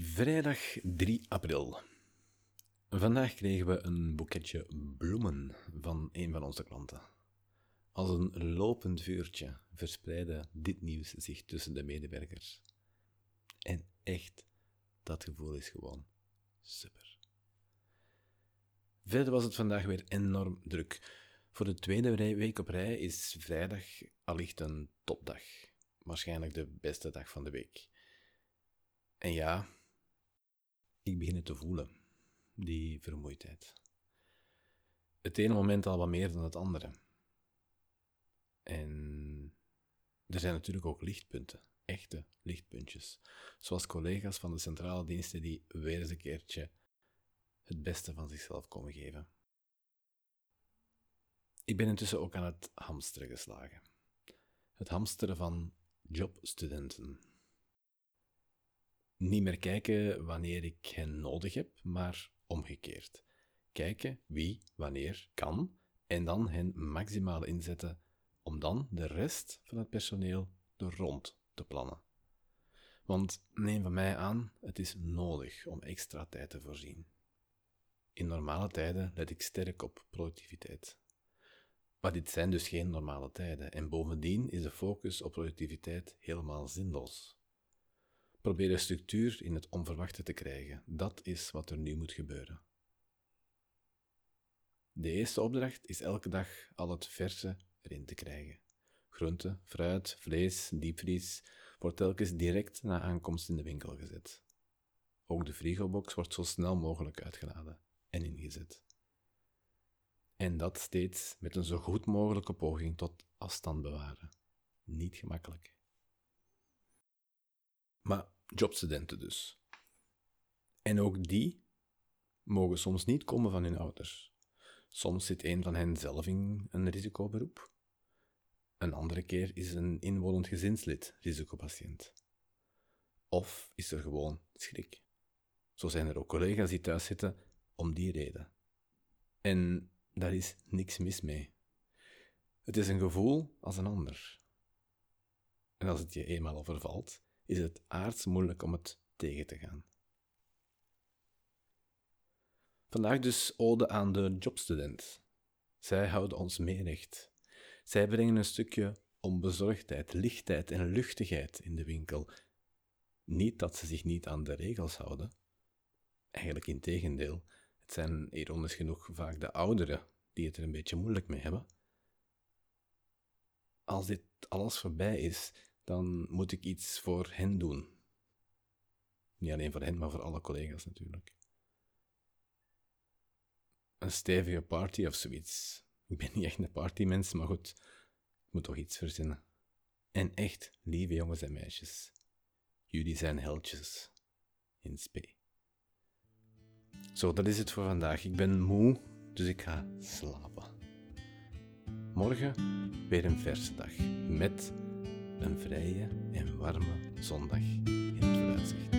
Vrijdag 3 april. Vandaag kregen we een boeketje bloemen van een van onze klanten. Als een lopend vuurtje verspreidde dit nieuws zich tussen de medewerkers. En echt, dat gevoel is gewoon super. Verder was het vandaag weer enorm druk. Voor de tweede week op rij is vrijdag allicht een topdag. Waarschijnlijk de beste dag van de week. En ja, ik te voelen, die vermoeidheid. Het ene moment al wat meer dan het andere. En er zijn natuurlijk ook lichtpunten, echte lichtpuntjes. Zoals collega's van de centrale diensten die weer eens een keertje het beste van zichzelf komen geven. Ik ben intussen ook aan het hamsteren geslagen. Het hamsteren van jobstudenten. Niet meer kijken wanneer ik hen nodig heb, maar omgekeerd. Kijken wie, wanneer kan en dan hen maximaal inzetten om dan de rest van het personeel er rond te plannen. Want neem van mij aan, het is nodig om extra tijd te voorzien. In normale tijden let ik sterk op productiviteit. Maar dit zijn dus geen normale tijden en bovendien is de focus op productiviteit helemaal zinloos. Probeer de structuur in het onverwachte te krijgen. Dat is wat er nu moet gebeuren. De eerste opdracht is elke dag al het verse erin te krijgen. Groente, fruit, vlees, diepvries wordt telkens direct na aankomst in de winkel gezet. Ook de frigobox wordt zo snel mogelijk uitgeladen en ingezet. En dat steeds met een zo goed mogelijke poging tot afstand bewaren. Niet gemakkelijk. Maar jobstudenten dus. En ook die mogen soms niet komen van hun ouders. Soms zit een van hen zelf in een risicoberoep. Een andere keer is een inwonend gezinslid risicopatiënt. Of is er gewoon schrik. Zo zijn er ook collega's die thuis zitten om die reden. En daar is niks mis mee. Het is een gevoel als een ander. En als het je eenmaal overvalt, is het aards moeilijk om het tegen te gaan. Vandaag dus ode aan de jobstudent. Zij houden ons mee recht. Zij brengen een stukje onbezorgdheid, lichtheid en luchtigheid in de winkel. Niet dat ze zich niet aan de regels houden. Eigenlijk in tegendeel. Het zijn ironisch genoeg vaak de ouderen die het er een beetje moeilijk mee hebben. Als dit alles voorbij is, dan moet ik iets voor hen doen. Niet alleen voor hen, maar voor alle collega's natuurlijk. Een stevige party of zoiets. Ik ben niet echt een partymens, maar goed, ik moet toch iets verzinnen. En echt, lieve jongens en meisjes, jullie zijn heldjes in spe. Zo, dat is het voor vandaag. Ik ben moe, dus ik ga slapen. Morgen weer een verse dag met een vrije en warme zondag in het vooruitzicht.